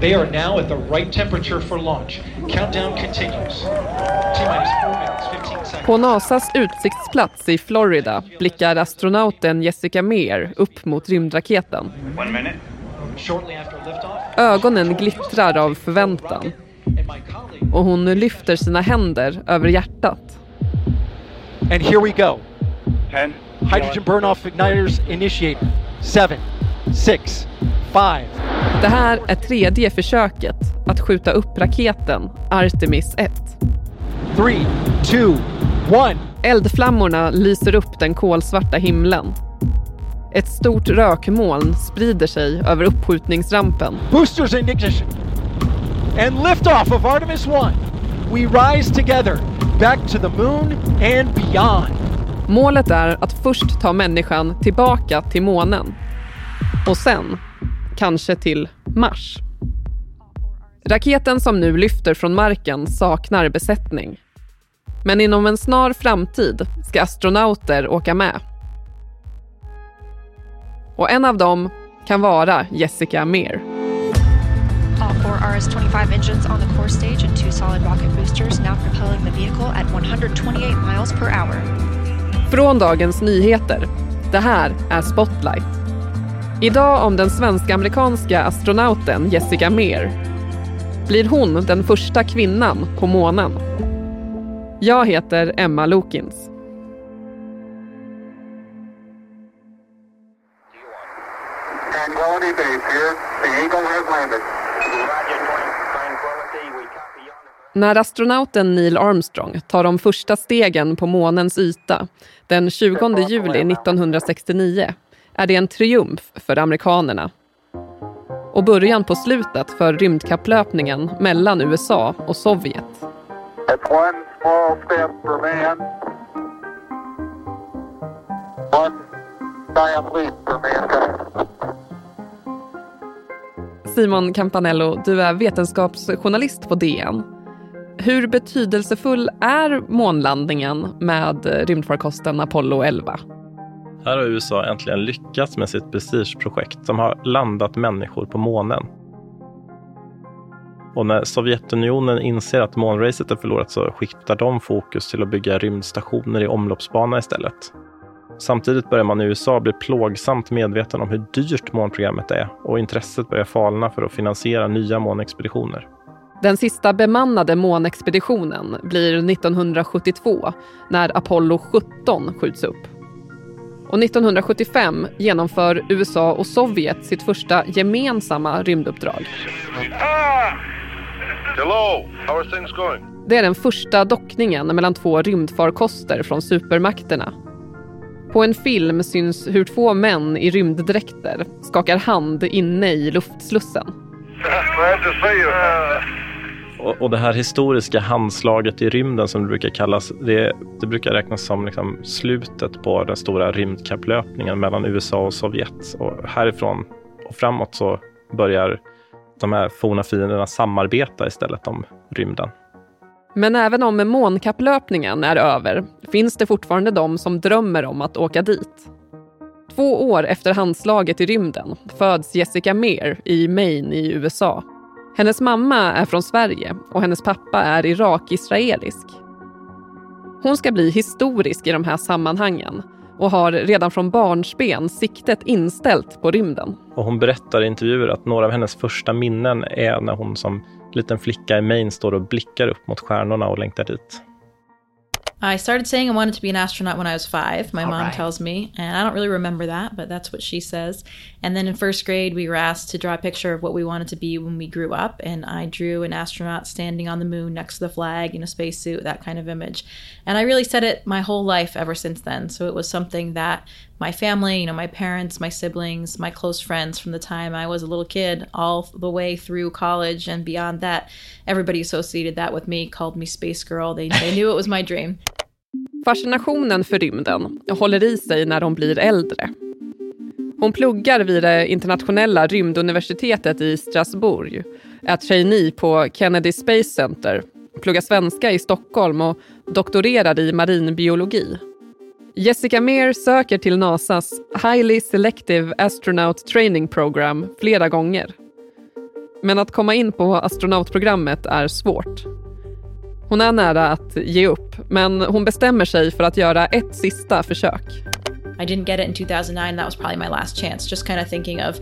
They are now at the right temperature for launch. Countdown continues. T-minus 4 minutes, 15 seconds. På NASAs utsiktsplats i Florida blickar astronauten Jessica Meir upp mot rymdraketen. One minute. Shortly after liftoff, Ögonen glittrar av förväntan och hon lyfter sina händer över hjärtat. And here we go. Ten. Hydrogen burn off igniters initiated. Seven, six, five. Det här är tredje försöket att skjuta upp raketen Artemis 1. Three, two, one. Eldflammorna lyser upp den kolsvarta himlen. Ett stort rökmoln sprider sig över uppskjutningsrampen. Boosters in ignition. And liftoff of Artemis 1. We rise together back to the moon and beyond. Målet är att först ta människan tillbaka till månen. Och sen kanske till Mars. Raketen som nu lyfter från marken saknar besättning. Men inom en snar framtid ska astronauter åka med. Och en av dem kan vara Jessica Meir. All four RS-25 engines on the core stage and two solid rocket boosters now propelling the vehicle at 128 miles per hour. Från Dagens Nyheter. Det här är Spotlight. Idag om den svensk-amerikanska astronauten Jessica Meir. Blir hon den första kvinnan på månen? Jag heter Emma Lokins. När astronauten Neil Armstrong tar de första stegen på månens yta den 20 juli 1969 är det en triumf för amerikanerna. Och början på slutet för rymdkapplöpningen mellan USA och Sovjet. It's one small step for man, one giant leap for mankind. Simon Campanello, du är vetenskapsjournalist på DN. Hur betydelsefull är månlandningen med rymdfarkosten Apollo 11? Här har USA äntligen lyckats med sitt prestigeprojekt som har landat människor på månen. Och när Sovjetunionen inser att månracet är förlorat så skiftar de fokus till att bygga rymdstationer i omloppsbana istället. Samtidigt börjar man i USA bli plågsamt medveten om hur dyrt månprogrammet är och intresset börjar falna för att finansiera nya månexpeditioner. Den sista bemannade månexpeditionen blir 1972 när Apollo 17 skjuts upp. Och 1975 genomför USA och Sovjet sitt första gemensamma rymduppdrag. Ah! Hello. How are things going? Det är den första dockningen mellan två rymdfarkoster från supermakterna. På en film syns hur två män i rymddräkter skakar hand inne i luftslussen. Glad to see you. Och, och det här historiska handslaget i rymden som det brukar kallas, det, det brukar räknas som liksom slutet på den stora rymdkapplöpningen mellan USA och Sovjet. Och härifrån och framåt så börjar de här forna fienderna samarbeta istället om rymden. Men även om månkapplöpningen är över finns det fortfarande de som drömmer om att åka dit. Två år efter handslaget i rymden föds Jessica Meir i Maine i USA. Hennes mamma är från Sverige och hennes pappa är irak-israelisk. Hon ska bli historisk i de här sammanhangen och har redan från barnsben siktet inställt på rymden. Och hon berättar i intervjuer att några av hennes första minnen är när hon som liten flicka i Maine står och blickar upp mot stjärnorna och längtar dit. I started saying I wanted to be an astronaut when I was five. My All mom right. tells me, and I don't really remember that, but that's what she says. And then in first grade, we were asked to draw a picture of what we wanted to be when we grew up, and I drew an astronaut standing on the moon next to the flag in a spacesuit, that kind of image. And I really said it my whole life ever since then. So it was something that my family, you know, my parents, my siblings, my close friends from the time I was a little kid, all the way through college and beyond that, everybody associated that with me, called me Space Girl. They, they knew it was my dream. Fascinationen för rymden håller i sig när de blir äldre. Hon pluggar vid det internationella rymduniversitetet i Strasbourg, är trainee på Kennedy Space Center, pluggar svenska i Stockholm och doktorerar i marinbiologi. Jessica Meir söker till NASAs Highly Selective Astronaut Training Program flera gånger. Men att komma in på astronautprogrammet är svårt. Hon är nära att ge upp, men hon bestämmer sig för att göra ett sista försök. I didn't get it in 2009. That was probably my last chance. Just kind of thinking of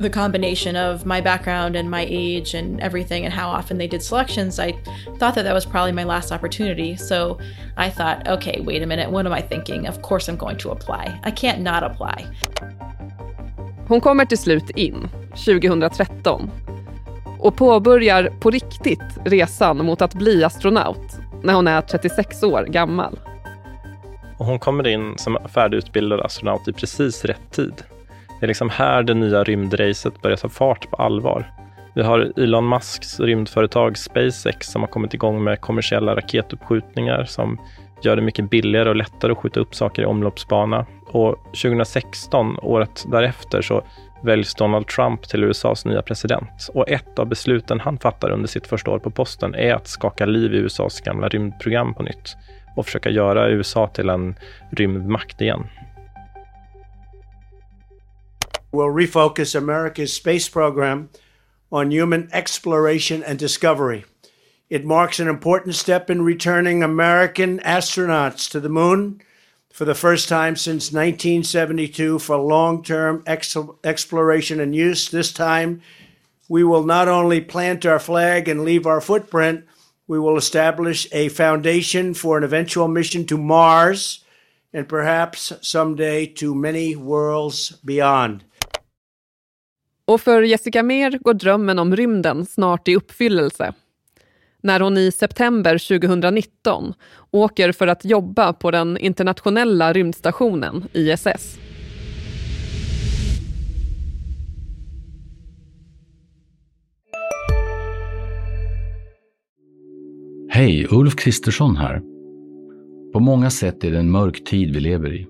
the combination of my background and my age and everything and how often they did selections, I thought that that was probably my last opportunity. So I thought, okay, wait a minute, what am I thinking? Of course I'm going to apply. I can't not apply. Hon kommer till slut in 2013 och påbörjar på riktigt resan mot att bli astronaut när hon är 36 år gammal. Och hon kommer in som färdigutbildad astronaut i precis rätt tid. Det är liksom här det nya rymdracet börjar ta fart på allvar. Vi har Elon Musks rymdföretag SpaceX som har kommit igång med kommersiella raketuppskjutningar som gör det mycket billigare och lättare att skjuta upp saker i omloppsbana. Och 2016, året därefter, så väljs Donald Trump till USAs nya president. Och ett av besluten han fattar under sitt första år på posten är att skaka liv i USAs gamla rymdprogram på nytt och försöka göra USA till en rymdmakt igen. Will refocus America's space program on human exploration and discovery. It marks an important step in returning American astronauts to the moon for the first time since 1972 for long term ex- exploration and use. This time, we will not only plant our flag and leave our footprint, we will establish a foundation for an eventual mission to Mars and perhaps someday to many worlds beyond. Och för Jessica Mer går drömmen om rymden snart i uppfyllelse. När hon i september 2019 åker för att jobba på den internationella rymdstationen ISS. Hej, Ulf Kristersson här. På många sätt är det en mörk tid vi lever i.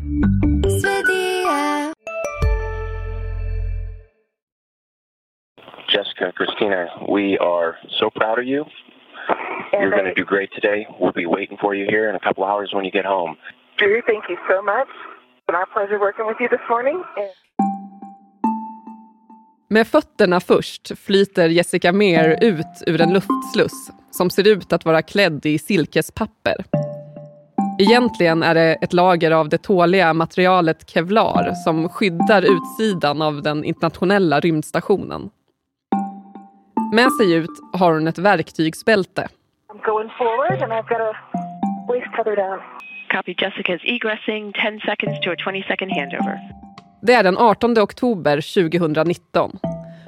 Christina, we are so proud of you. You're going to do great today. We'll be waiting for you here in a couple hours when you get home. Drew, thank you so much. It's been our pleasure working with you this morning. Med fötterna först flyter Jessica Mer ut ur en luftsluss som ser ut att vara klädd i silkespapper. Egentligen är det ett lager av det tåliga materialet kevlar som skyddar utsidan av den internationella rymdstationen. Med sig ut har hon ett verktygsbälte. I'm going forward and I've got a waist down. Copy Jessica's egressing 10 seconds to a 20 second handover. Det är den 18 oktober 2019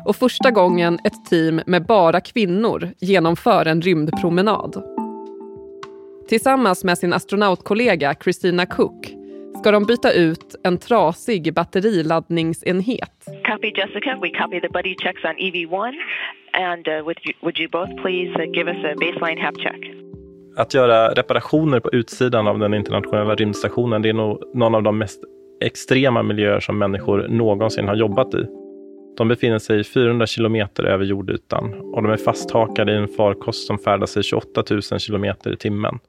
och första gången ett team med bara kvinnor genomför en rymdpromenad. Tillsammans med sin astronautkollega Christina Cook ska de byta ut en trasig batteriladdningsenhet. Copy Jessica. We copy the buddy checks on EV1. And uh, would, you, would you both please uh, give us a baseline hap check? Att göra reparationer på utsidan av den internationella rymdstationen, det är nog någon av de mest extrema miljöer som människor någonsin har jobbat i. De befinner sig 400 kilometer över jordytan och de är fasthakade i en farkost som färdas i 28 000 kilometer i timmen.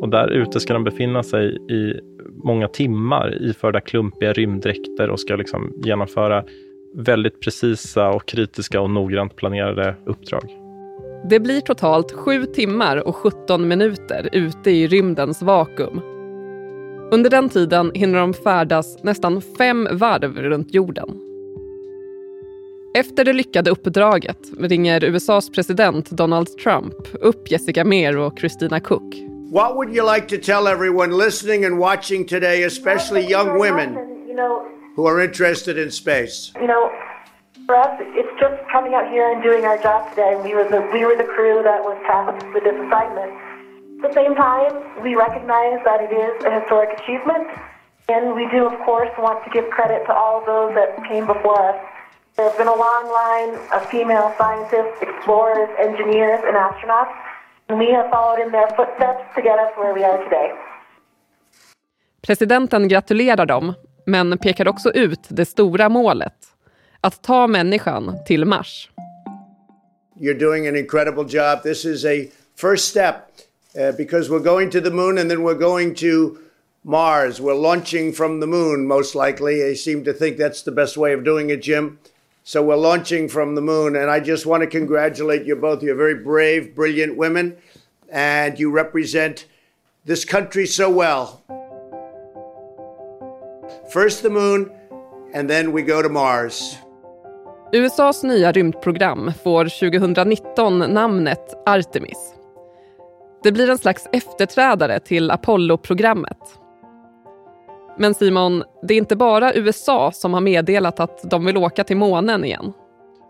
Och där ute ska de befinna sig i många timmar iförda klumpiga rymddräkter och ska liksom genomföra väldigt precisa och kritiska och noggrant planerade uppdrag. Det blir totalt 7 timmar och 17 minuter ute i rymdens vakuum. Under den tiden hinner de färdas nästan fem varv runt jorden. Efter det lyckade uppdraget ringer USAs president Donald Trump upp Jessica Mer och Christina Cook. What would you like to tell everyone listening and watching today, especially young women who are interested in space? You know, for us, it's just coming out here and doing our job today. We were the we were the crew that was tasked with this assignment. At the same time, we recognize that it is a historic achievement, and we do, of course, want to give credit to all those that came before us. There's been a long line of female scientists, explorers, engineers, and astronauts, and we have followed in their footsteps to get us where we are today. Presidenten gratulerar dem, men pekar också ut det stora målet. Att ta människan till Mars. You're doing an incredible job. This is a first step uh, because we're going to the moon and then we're going to Mars. We're launching from the moon, most likely. I seem to think that's the best way of doing it, Jim. So we're launching from the moon, and I just want to congratulate you both. You're very brave, brilliant women, and you represent this country so well. First the moon, and then we go to Mars. USAs nya rymdprogram får 2019 namnet Artemis. Det blir en slags efterträdare till Apollo-programmet. Men Simon, det är inte bara USA som har meddelat att de vill åka till månen igen.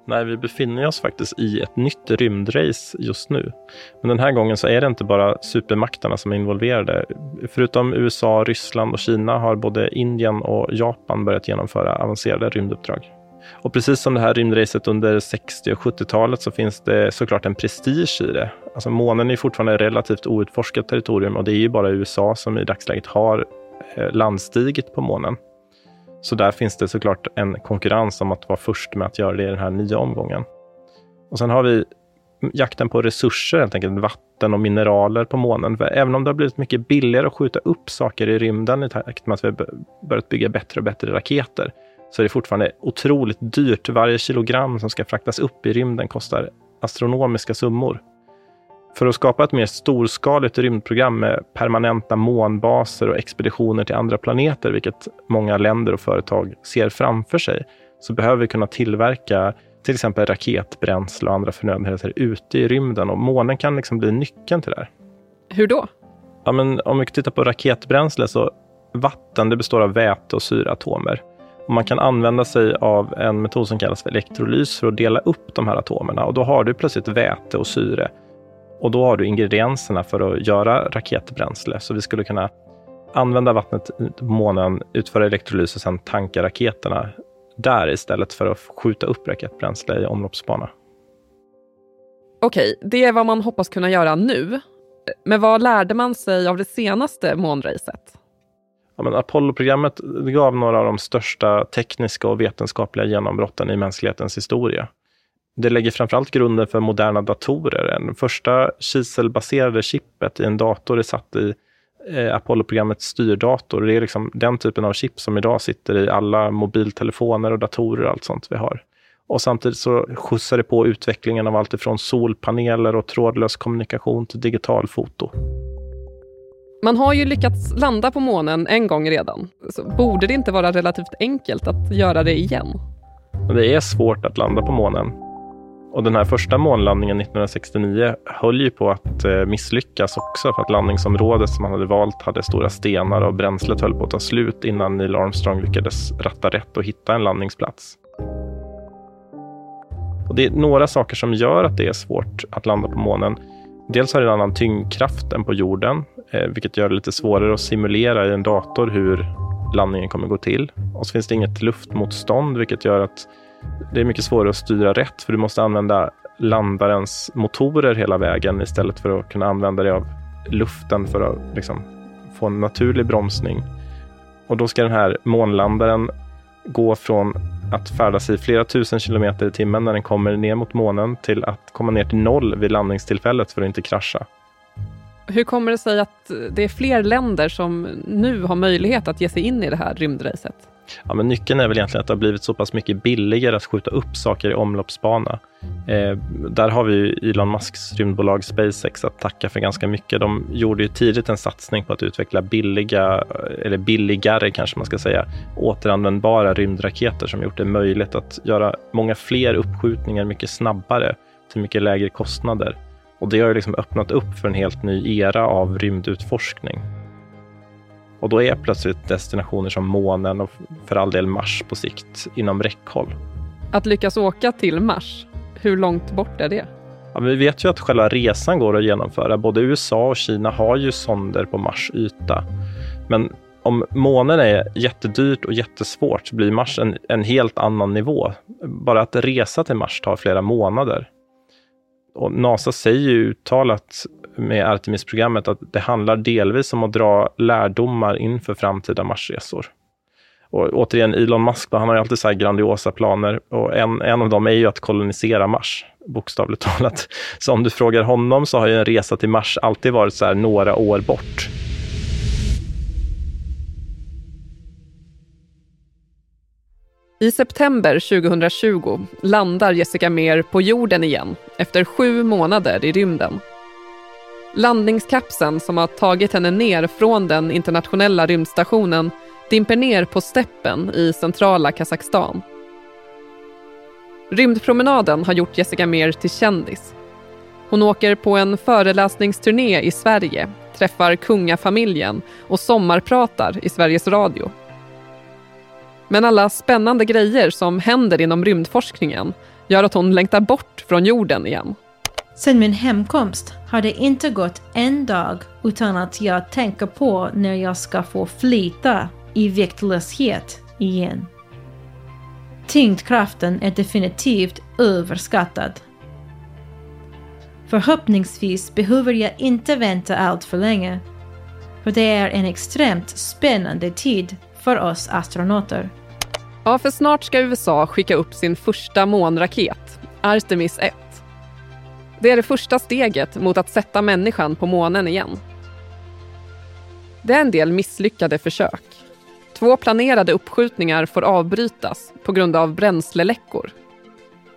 Nej, vi befinner oss faktiskt i ett nytt rymdrace just nu. Men den här gången så är det inte bara supermakterna som är involverade. Förutom USA, Ryssland och Kina har både Indien och Japan börjat genomföra avancerade rymduppdrag. Och precis som det här rymdracet under 60 och 70-talet så finns det såklart en prestige i det. Alltså månen är fortfarande relativt outforskat territorium och det är ju bara USA som i dagsläget har eh, landstigit på månen. Så där finns det såklart en konkurrens om att vara först med att göra det i den här nya omgången. Och sen har vi jakten på resurser, helt enkelt vatten och mineraler på månen. För även om det har blivit mycket billigare att skjuta upp saker i rymden i takt med att vi har börjat bygga bättre och bättre raketer, så är det fortfarande otroligt dyrt. Varje kilogram som ska fraktas upp i rymden kostar astronomiska summor. För att skapa ett mer storskaligt rymdprogram med permanenta månbaser och expeditioner till andra planeter, vilket många länder och företag ser framför sig, så behöver vi kunna tillverka till exempel raketbränsle och andra förnödenheter ute i rymden och månen kan liksom bli nyckeln till det här. Hur då? Ja, men om vi tittar på raketbränsle så vatten det består av väte och syreatomer. Och man kan använda sig av en metod som kallas för elektrolys för att dela upp de här atomerna och då har du plötsligt väte och syre och då har du ingredienserna för att göra raketbränsle. Så vi skulle kunna använda vattnet på månen, utföra elektrolys och sen tanka raketerna där istället för att skjuta upp raketbränsle i omloppsbana. Okej, det är vad man hoppas kunna göra nu. Men vad lärde man sig av det senaste månracet? Ja, Apollo-programmet gav några av de största tekniska och vetenskapliga genombrotten i mänsklighetens historia. Det lägger framförallt grunden för moderna datorer. Den första kiselbaserade chippet i en dator är satt i eh, Apollo-programmets styrdator. Det är liksom den typen av chip som idag sitter i alla mobiltelefoner och datorer och allt sånt vi har. Och samtidigt så skjutsar det på utvecklingen av allt ifrån solpaneler och trådlös kommunikation till digitalfoto. Man har ju lyckats landa på månen en gång redan. Så borde det inte vara relativt enkelt att göra det igen? Det är svårt att landa på månen. Och den här första månlandningen 1969 höll ju på att eh, misslyckas också för att landningsområdet som man hade valt hade stora stenar och bränslet höll på att ta slut innan Neil Armstrong lyckades ratta rätt och hitta en landningsplats. Och det är några saker som gör att det är svårt att landa på månen. Dels har det en annan tyngdkraft än på jorden, eh, vilket gör det lite svårare att simulera i en dator hur landningen kommer gå till. Och så finns det inget luftmotstånd, vilket gör att det är mycket svårare att styra rätt för du måste använda landarens motorer hela vägen istället för att kunna använda dig av luften för att liksom, få en naturlig bromsning. Och då ska den här månlandaren gå från att färdas i flera tusen kilometer i timmen när den kommer ner mot månen till att komma ner till noll vid landningstillfället för att inte krascha. Hur kommer det sig att det är fler länder som nu har möjlighet att ge sig in i det här rymdracet? Ja, men nyckeln är väl egentligen att det har blivit så pass mycket billigare att skjuta upp saker i omloppsbana. Eh, där har vi ju Elon Musks rymdbolag SpaceX att tacka för ganska mycket. De gjorde ju tidigt en satsning på att utveckla billiga, eller billigare kanske man ska säga, återanvändbara rymdraketer som gjort det möjligt att göra många fler uppskjutningar mycket snabbare till mycket lägre kostnader. Och det har ju liksom öppnat upp för en helt ny era av rymdutforskning. Och då är plötsligt destinationer som månen och för all del Mars på sikt inom räckhåll. Att lyckas åka till Mars, hur långt bort är det? Ja, vi vet ju att själva resan går att genomföra. Både USA och Kina har ju sonder på Mars yta. Men om månen är jättedyrt och jättesvårt så blir Mars en, en helt annan nivå. Bara att resa till Mars tar flera månader. Och NASA säger ju uttalat med Artemis-programmet att det handlar delvis om att dra lärdomar inför framtida Marsresor. Och återigen, Elon Musk, han har ju alltid så grandiosa planer och en, en av dem är ju att kolonisera Mars, bokstavligt talat. Så om du frågar honom så har ju en resa till Mars alltid varit så några år bort. I september 2020 landar Jessica Meir på jorden igen efter sju månader i rymden. Landningskapseln som har tagit henne ner från den internationella rymdstationen dimper ner på steppen i centrala Kazakstan. Rymdpromenaden har gjort Jessica Meir till kändis. Hon åker på en föreläsningsturné i Sverige, träffar kungafamiljen och sommarpratar i Sveriges Radio. Men alla spännande grejer som händer inom rymdforskningen gör att hon längtar bort från jorden igen. Sen min hemkomst har det inte gått en dag utan att jag tänker på när jag ska få flyta i viktlöshet igen. Tyngdkraften är definitivt överskattad. Förhoppningsvis behöver jag inte vänta allt för länge. För det är en extremt spännande tid för oss astronauter. Ja, för snart ska USA skicka upp sin första månraket, Artemis 1. Det är det första steget mot att sätta människan på månen igen. Det är en del misslyckade försök. Två planerade uppskjutningar får avbrytas på grund av bränsleläckor.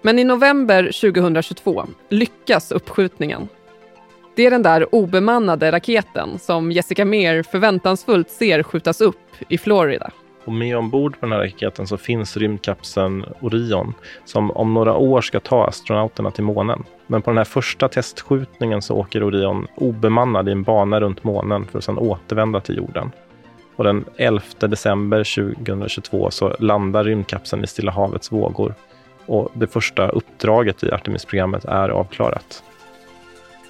Men i november 2022 lyckas uppskjutningen. Det är den där obemannade raketen som Jessica Meir förväntansfullt ser skjutas upp i Florida. Och med ombord på den här raketen så finns rymdkapseln Orion som om några år ska ta astronauterna till månen. Men på den här första testskjutningen så åker Orion obemannad i en bana runt månen för att sedan återvända till jorden. Och den 11 december 2022 så landar rymdkapseln i Stilla havets vågor och det första uppdraget i Artemis-programmet är avklarat.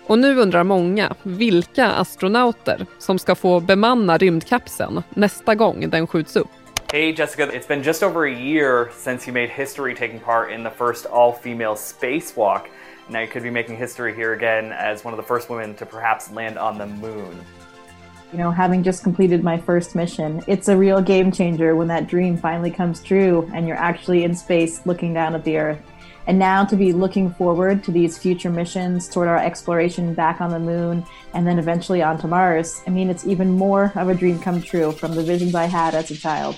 Och nu undrar många vilka astronauter som ska få bemanna rymdkapseln nästa gång den skjuts upp. Hey Jessica, it's been just over a year since you made history taking part in the first all-female spacewalk. Now you could be making history here again as one of the first women to perhaps land on the moon. You know, having just completed my first mission, it's a real game changer when that dream finally comes true and you're actually in space looking down at the Earth. And now to be looking forward to these future missions toward our exploration back on the moon and then eventually onto Mars, I mean, it's even more of a dream come true from the visions I had as a child.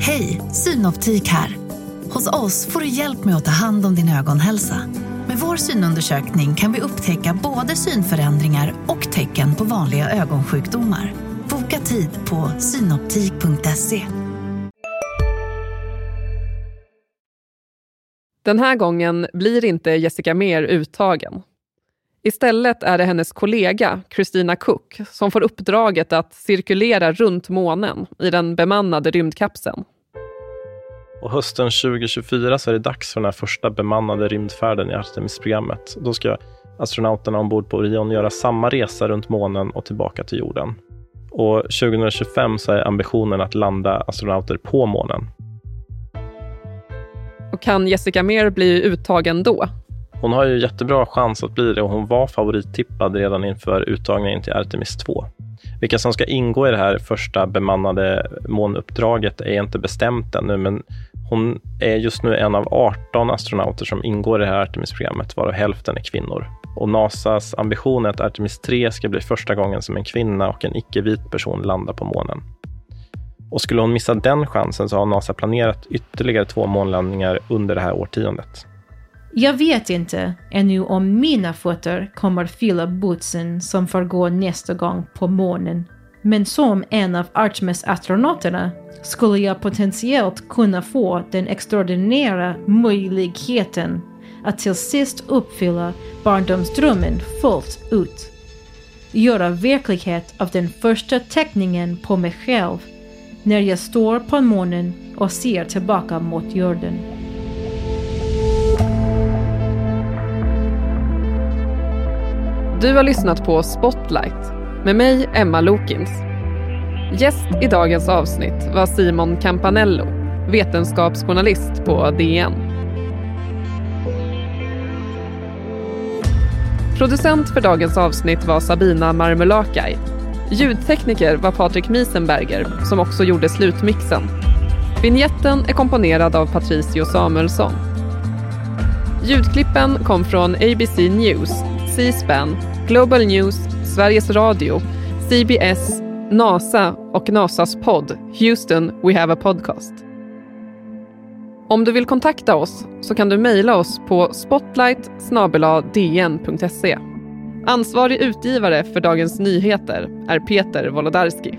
Hej, Synoptik här. Hos oss får du hjälp med att ta hand om din ögonhälsa. Med vår synundersökning kan vi upptäcka både synförändringar och tecken på vanliga ögonsjukdomar. Boka tid på synoptik.se. Den här gången blir inte Jessica Meir uttagen. Istället är det hennes kollega Christina Cook som får uppdraget att cirkulera runt månen i den bemannade rymdkapseln. Och hösten 2024 så är det dags för den första bemannade rymdfärden i Artemis-programmet. Då ska astronauterna ombord på Orion göra samma resa runt månen och tillbaka till jorden. Och 2025 så är ambitionen att landa astronauter på månen. Och kan Jessica Meir bli uttagen då? Hon har ju jättebra chans att bli det och hon var favorittippad redan inför uttagningen till Artemis 2. Vilka som ska ingå i det här första bemannade månuppdraget är inte bestämt ännu, men hon är just nu en av 18 astronauter som ingår i det här Artemis-programmet, varav hälften är kvinnor. Och Nasas ambition är att Artemis 3 ska bli första gången som en kvinna och en icke-vit person landar på månen. Och skulle hon missa den chansen så har Nasa planerat ytterligare två månlandningar under det här årtiondet. Jag vet inte ännu om mina fötter kommer fylla bootsen som får gå nästa gång på månen. Men som en av Artemis-astronauterna skulle jag potentiellt kunna få den extraordinära möjligheten att till sist uppfylla barndomsdrömmen fullt ut. Göra verklighet av den första teckningen på mig själv när jag står på månen och ser tillbaka mot jorden. Du har lyssnat på Spotlight med mig, Emma Lokins. Gäst i dagens avsnitt var Simon Campanello, vetenskapsjournalist på DN. Producent för dagens avsnitt var Sabina Marmulakai. Ljudtekniker var Patrik Miesenberger som också gjorde slutmixen. Vignetten är komponerad av Patricio Samuelsson. Ljudklippen kom från ABC News, C-SPAN, Global News, Sveriges Radio, CBS, NASA och NASAs podd Houston We Have a Podcast. Om du vill kontakta oss så kan du mejla oss på spotlight Ansvarig utgivare för Dagens Nyheter är Peter Wolodarski.